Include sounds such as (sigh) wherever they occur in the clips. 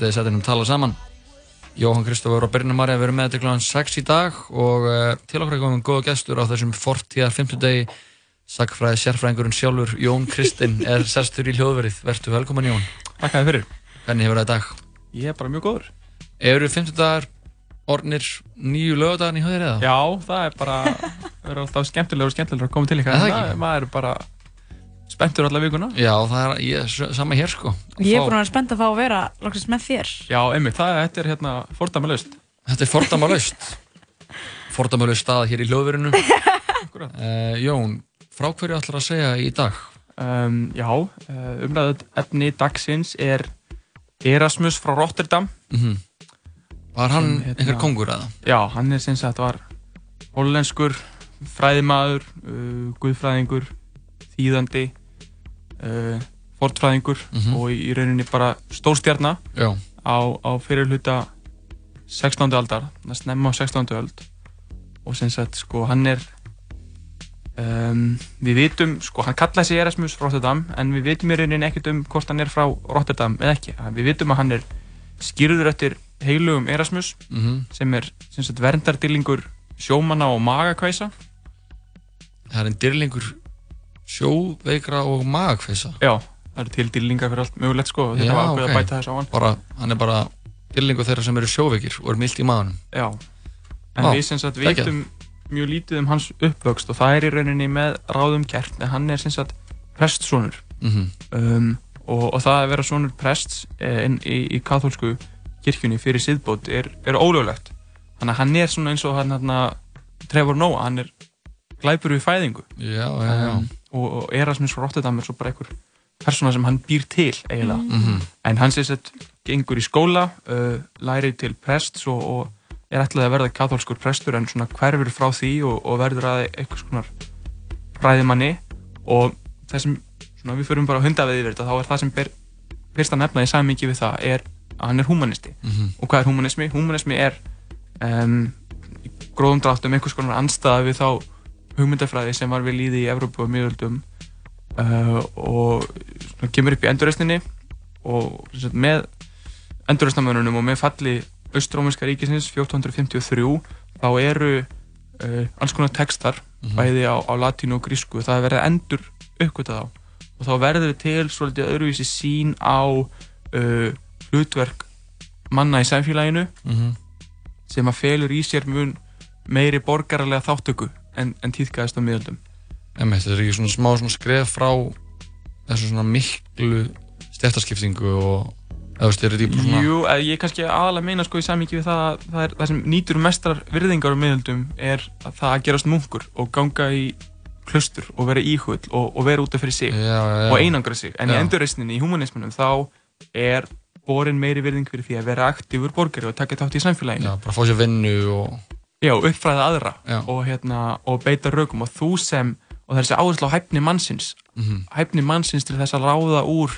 síðan setjum tala saman. Jóhann Kristófur og Birna Marja verður með til kl. 6 í dag og uh, til okkur er komið góða gestur á þessum fortíðar 50 degi. Sackfræði sérfræðingurinn sjálfur, Jón Kristinn, er sestur í hljóðverið. Vertu velkominn Jón. Takk að þið fyrir. Hvernig hefur það í dag? Ég er bara mjög góður. Eru 50 dagar ornir nýju lögadagarn í höðir eða? Já, það er bara, (laughs) það er alltaf skemmtilegur og skemmtilegur að koma til ykkar. Það er ekki? Maður er bara spenntur alla vikuna. Já, það er ég, sama hér sko. Ég er búin að vera spennt að fá að vera loksist með þér. Já, einmitt, það þetta er hérna fordæmalust. Þetta er fordæmalust. (laughs) fordæmalust stað hér í hljóðverinu. (laughs) uh, Jón, frá hverju ætlar að segja í dag? Um, já, uh, umræðað efni dagsins er Erasmus frá Rotterdam. Mm -hmm. Var hann sem, hérna, einhver kongur eða? Já, hann er sem sagt var hollenskur, fræðimaður, uh, guðfræðingur, þýðandi, uh, fortfræðingur mm -hmm. og í rauninni bara stórstjarnar á, á fyrirluta 16. aldar, það snemma á 16. öld og sem sagt sko hann er um, við vitum, sko hann kallaði sig Erasmus Rotterdam en við vitum í rauninni ekkert um hvort hann er frá Rotterdam eða ekki, við vitum að hann er skýrður eftir heilugum Erasmus mm -hmm. sem er sem sagt, verndardillingur sjómanna og magakvæsa Það er en dillingur sjóveikra og magakvæsa? Já, það eru til dillingar fyrir allt mögulegt sko þetta var ákveð okay. að bæta þess á hann bara, Hann er bara dillingu þeirra sem eru sjóveikir og er mildt í maðunum Já, en Ná, við sem sagt veitum mjög lítið um hans uppvöxt og það er í rauninni með ráðum gert en hann er sem sagt prestsónur mm -hmm. um, og, og það að vera svonur prests eh, í, í katholsku kirkjunni fyrir siðbót er, er ólöglegt. Þannig að hann er svona eins og hann hérna Trevor Noah, hann er glæpur við fæðingu. Já, já, já. Um, og, Erasmus frá Rotterdam er svo bara einhver persóna sem hann býr til eiginlega. Mm -hmm. En hann sé sett gengur í skóla, uh, læri til prests og, og er ætlaði að verða katholskur prestur en svona hverfur frá því og, og verður að eitthvað svona fræðimanni og þessum, svona við förum bara að hunda við yfir þetta, þá er það sem ber, fyrst að nefna í sammingi við það er að hann er humanisti mm -hmm. og hvað er humanismi? Humanismi er um, gróðum dráttum einhvers konar anstæða við þá hugmyndafræði sem var við líði í Evrópu og miðöldum uh, og kemur upp í endurreysninni og sagt, með endurreysnamönunum og með falli Austrómiska ríkisins 1453 þá eru uh, alls konar textar mm -hmm. bæði á, á latínu og grísku það er verið að endur uppgöta þá og þá verður til svolítið öðruvísi sín á uh, hlutverk manna í samfélaginu mm -hmm. sem að felur í sér mun meiri borgarlega þáttöku en, en tíðkæðist á miðaldum. Þetta er ekki svona smá svona skref frá þessu svona miklu stjæftarskiptingu og eða veist, er þetta í svona... Jú, ég er kannski aðalega meina sko í samíki við það að það, er, það sem nýtur mestrar virðingar á miðaldum er að það að gerast munkur og ganga í klustur og vera íhull og, og vera út af fyrir sig já, já, já. og einangra sig. En í endurreysninni, í humanismunum, þá er borin meiri virðing fyrir því að vera aktífur borgari og taka þátt í samfélaginu. Já, bara fá sér vinnu og... Já, uppfræða aðra og, hérna, og beita raugum og þú sem, og það er þessi áherslu á hæfni mannsins, mm -hmm. hæfni mannsins til þess að ráða úr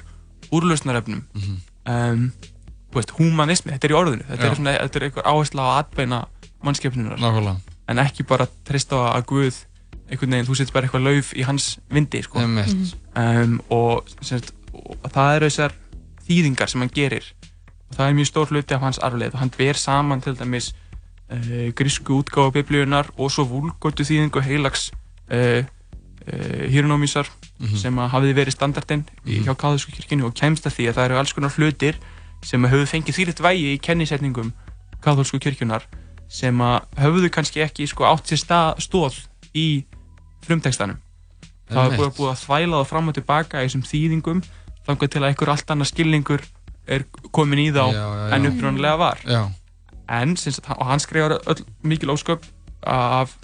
úrlausnaröfnum, mm -hmm. um, veist, humanismi, þetta er í orðinu, þetta Já. er, svona, þetta er einhver áherslu á aðbeina mannskjöfnunar. Nákvæmlega. En ekki bara trista á að Guð, einhvern veginn, þú setur bara eitthvað lauf í hans vindi, sko. Mm -hmm. um, og, semst, og það eru þessar þýðingar sem hann gerir og það er mjög stór hluti af hans arfleð og hann ber saman til dæmis grísku útgáðu biblíunar og svo vulgóttu þýðingu heilags uh, uh, hýrunómísar mm -hmm. sem hafiði verið standardinn mm -hmm. hjá Káðursku kirkinu og kemst að því að það eru alls konar hlutir sem hefur fengið þýritt vægi í kennisetningum Káðursku kirkjunar sem hafðu kannski ekki sko, átt sér stóð í frumtekstanum. Það hefur búið að þvæla það fram og tilbaka í þessum þýðingum þannig til að einhver allt annað skilningur er komin í þá já, já, en upprónulega var en og hann skrifar öll mikil ósköp af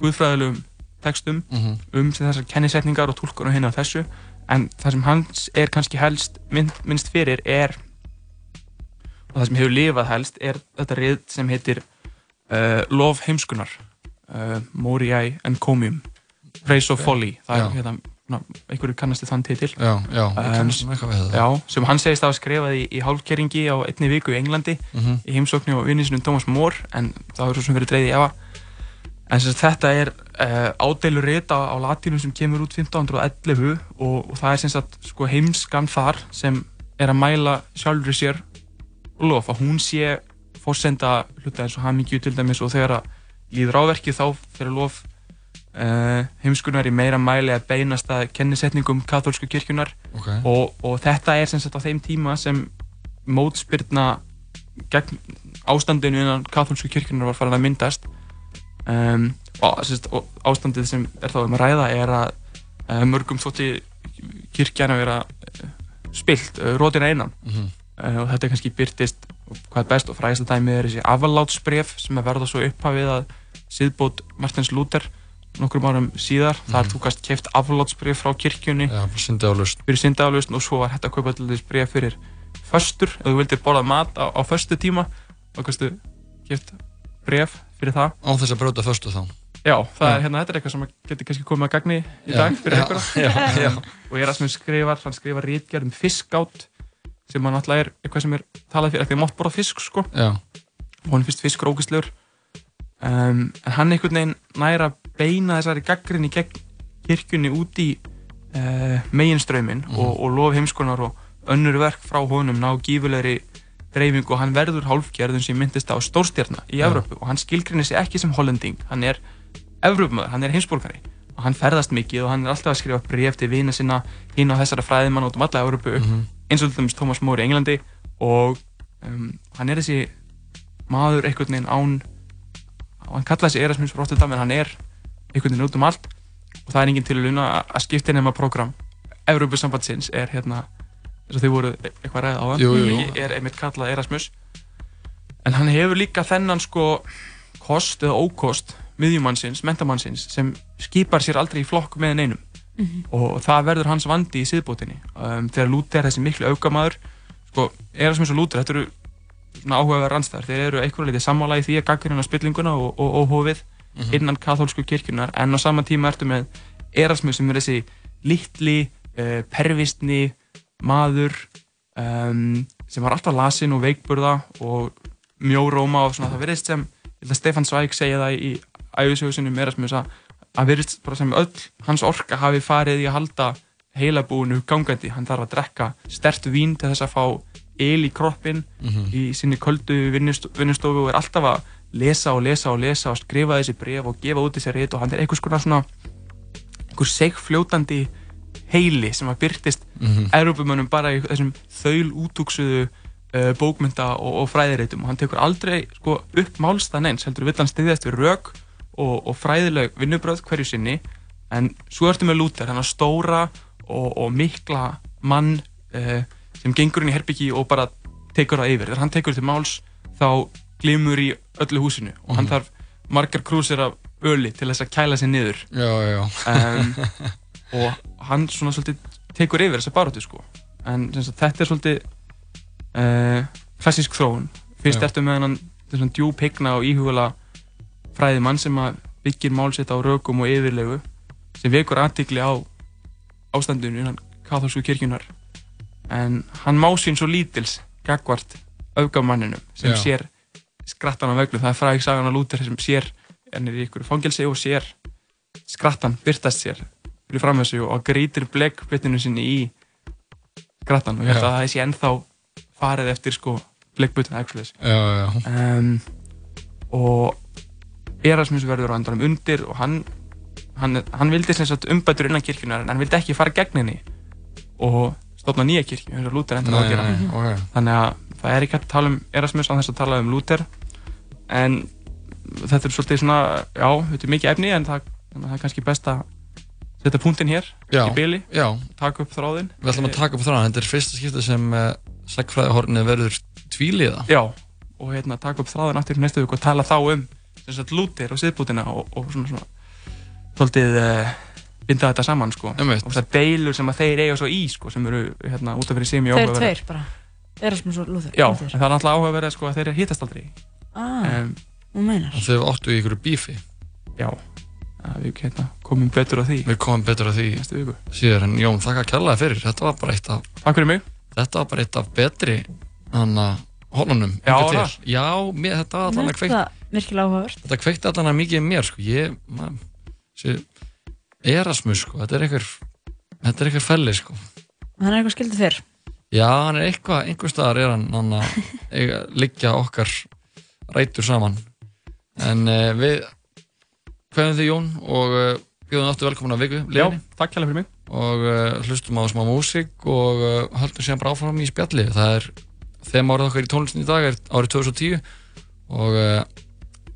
guðfræðilegum textum mm -hmm. um þessar kennisetningar og tólkur og hinn á þessu. En það sem hans er kannski helst minnst fyrir er og það sem hefur lifað helst er þetta rið sem heitir uh, Lof heimskunar uh, Moriai Encomium Praise of Folly. Það er hérna einhverju kannast þann titil. Já, já, um, já, sem hann segist að hafa skrifað í, í hálfkeringi á einni viku í Englandi mm -hmm. í heimsóknu og vinninsunum Thomas More en það hefur svo sem verið dreyðið efa. En þetta er uh, ádeilur rita á latínu sem kemur út 1511 og, og það er sem sagt sko, heimskan þar sem er að mæla sjálfur sér lof að hún sé fórsenda hluta eins og hamingju til dæmis og þegar að líður áverki þá fyrir lof uh, heimskunar í meira mæli að beinast að kennisetningum katholsku kirkjunar okay. og, og þetta er sem sagt á þeim tíma sem mótspyrna gegn ástandinu innan katholsku kirkjunar var farin að myndast um, og, sagt, og ástandið sem er þá um að ræða er að uh, mörgum þótti kirkjan að vera uh, spilt, uh, rótin einan mm -hmm. og þetta er kannski byrtist hvað er best og frægast að dæmið er þessi afallátsbref sem er verða svo upphafið að síðbót Martins Luther nokkrum árum síðar, mm þar þú gæst kæft aflátsbref frá kirkjunni. Já, fyrir syndaaflust og svo var hægt að kaupa til þess bref fyrir föstur, ef þú vildir borða mat á, á föstu tíma þá gæstu kæft bref fyrir það. Á þess að bróta föstu þá. Já, það já. er hérna, þetta er eitthvað sem getur kannski komið að gagni í dag fyrir einhverja. Og Erasmus skrifar, hann skrifar rítgerð um fiskátt sem hann alltaf er eitthvað sem er talað fyrir, eitthvað mátt borða fisk sko. Og hann finnst fisk rókislegur um, hann einhvern veginn næra beina þessari gaggrinni gegn kirkjunni út í uh, meginströyminn mm. og, og lof heimskonar og önnur verk frá honum ná gífulegri dreifing og hann verður hálfgerðum sem myndist á stórstjarnar í Evrópu. Og hann skilgrinni sig ekki sem hollending, hann er Evrópumöður, hann er heimsbólkari og hann ferðast mikið og hann er alltaf að skrifa bref til vina sinna hinn á þessara fræðimann út um alla Evrópu mm -hmm. eins og dæmis Thomas More í Englandi. Og um, hann er þessi maður einhvern veginn án og hann kallaði sig Erasmus Rotterdam en hann er einhvern veginn út um allt. Og það er enginn til að luna að skipta nema program Európa-sambandsins er hérna þess að þau voru eitthvað ræðið á það er einmitt kallað Erasmus. En hann hefur líka þennan sko kost eða ókost miðjumannsins, mentamannsins sem skipar sér aldrei í flokk með neinum. Mm -hmm. og það verður hans vandi í síðbótinni um, þegar Lúter, þessi miklu aukamæður sko, Erasmus og Lúter, þetta eru áhugaverðar rannstæðar, þeir eru einhverja litið sammála í því að gagga hérna spillinguna og, og, og hófið mm -hmm. innan katholsku kirkjunar en á sama tíma ertu með Erasmus sem er þessi litli, uh, pervistni maður um, sem var alltaf lasinn og veikburða og mjóróma og svona. Það verðist sem, að Stefan Zweig segja það í æfisjóðsynum Erasmus að það verðist bara sem öll hans orka hafi farið í að halda heilabúinu gangandi, hann þarf að drekka stert vín til þess að fá el í kroppin mm -hmm. í sinni köldu vinnustofu og er alltaf að lesa og lesa og lesa og skrifa þessi bref og gefa út þessi rétt og hann er einhvers svona einhver segfljótandi heili sem að byrtist mm -hmm. erupumönnum bara í þessum þaul útúksuðu uh, bókmynda og, og fræðireitum og hann tekur aldrei sko, upp málstæðan eins, heldur vill hann stiðjast við rauk og, og fræðileg vinnubröð hverju sinni en svo ertu með Lúter, hann er stóra og, og mikla mann uh, sem gengur inn í herbyggi og bara tekur það yfir. Þegar hann tekur til máls þá glimur í öllu húsinu og hann mm. þarf margar krúsir af öli til þess að kæla sér niður. Já, já. Um, (laughs) og hann svona svolítið tekur yfir þessa baróti sko. En sagt, þetta er svolítið uh, klassísk þróun. Fyrst ertu með hann svona djúb higna og íhugala fræði mann sem byggir málsett á rökum og yfirlegu sem vekur aðtikli á ástandinu innan katholsku kirkjunar en hann má sín svo lítils gagvart auðgamanninum sem Já. sér skrattan á vöglu, það er fræg sagan á Lúter sem sér, hann er í ykkur fangelsi og sér skrattan byrtast sér fyrir framhessu og grítir bleggbyttinu sinni í skrattan og ég held að það sé ennþá farið eftir sko bleggbyttinu um, og Erasmus verður á endanum undir og hann hann, hann vildi umbætur innan kirkjunar en hann vildi ekki fara gegn henni. Og stofna nýja kirkju eins og Luther endur að gera. okay. þannig að það er ekki að tala um Erasmus á þess að tala um Luther en þetta er svolítið svona já, þetta er mikið efni en það, það er kannski best að setja punktinn hér já, í byli, taka upp þráðinn. Við ætlum að taka upp þráðinn, þetta er fyrsta skipta sem uh, segfræðihornið verður tvíliða. Já, og hérna taka upp þráðinn aftur í næstu vik og tala þá um Luther og siðbútina og, og svona, svona svolítið uh, binda þetta saman sko. Og það deilur sem að þeir eiga svo í sko sem eru hérna út af fyrir sem í áhuga Þeir tveir bara, Erasmus og Luther Já, það er alltaf áhuga að vera sko að þeir hittast aldrei. Ah, um, þú meinar. Og þau áttu í ykkur bífi. Já, við hérna, komum betur á því. Við komum betur á því Síðan, en Jón, þakka kærlega fyrir. Þetta var bara eitt af Takk fyrir mig. Þetta var bara eitt af betri að honunum Já, Já, mér, þetta var allavega kveikt Þetta Þetta kveikti allavega mikið mér sko. Ég, maður Erasmus sko, þetta er einhver þetta er einhver felli sko. Hann er eitthvað skildið fyrr. Já, hann er eitthvað, einhver staðar er hann hann, (laughs) eiga, liggja okkar rætur saman. En uh, við hverjum þið Jón og uh, bjóðum áttu velkomin á viku Já, liðinni. takk hérlega fyrir mig. og uh, hlustum á smá músík og uh, höldum síðan bara áfram í spjalli. Það er þeim árið okkar í tónlistin í dag er árið 2010 og uh,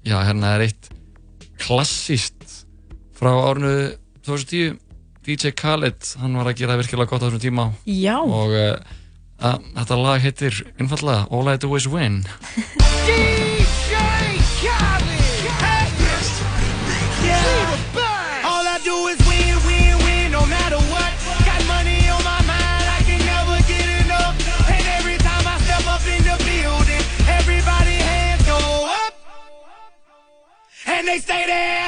já, hérna er eitt klassíst frá árinu 2010 DJ Khaled, hann var að gera það virkilega gott á þessum tíma Já, og uh, að, þetta lag heitir einfallega All I Do Is Win All I do is win, win, win, no matter what. Got money on my mind, I can never get enough. And every time I step up in the building, everybody hands go up. And they stay there,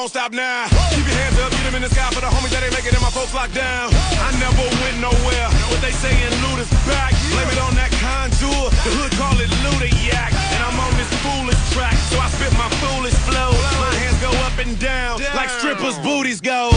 won't stop now. Keep your hands up, get them in the sky for the homies that ain't making it, my folks locked down. I never went nowhere. What they saying, Luda's back. Blame it on that contour. The hood call it Luda Yak. And I'm on this foolish track, so I spit my foolish flow. My hands go up and down, like strippers' booties go.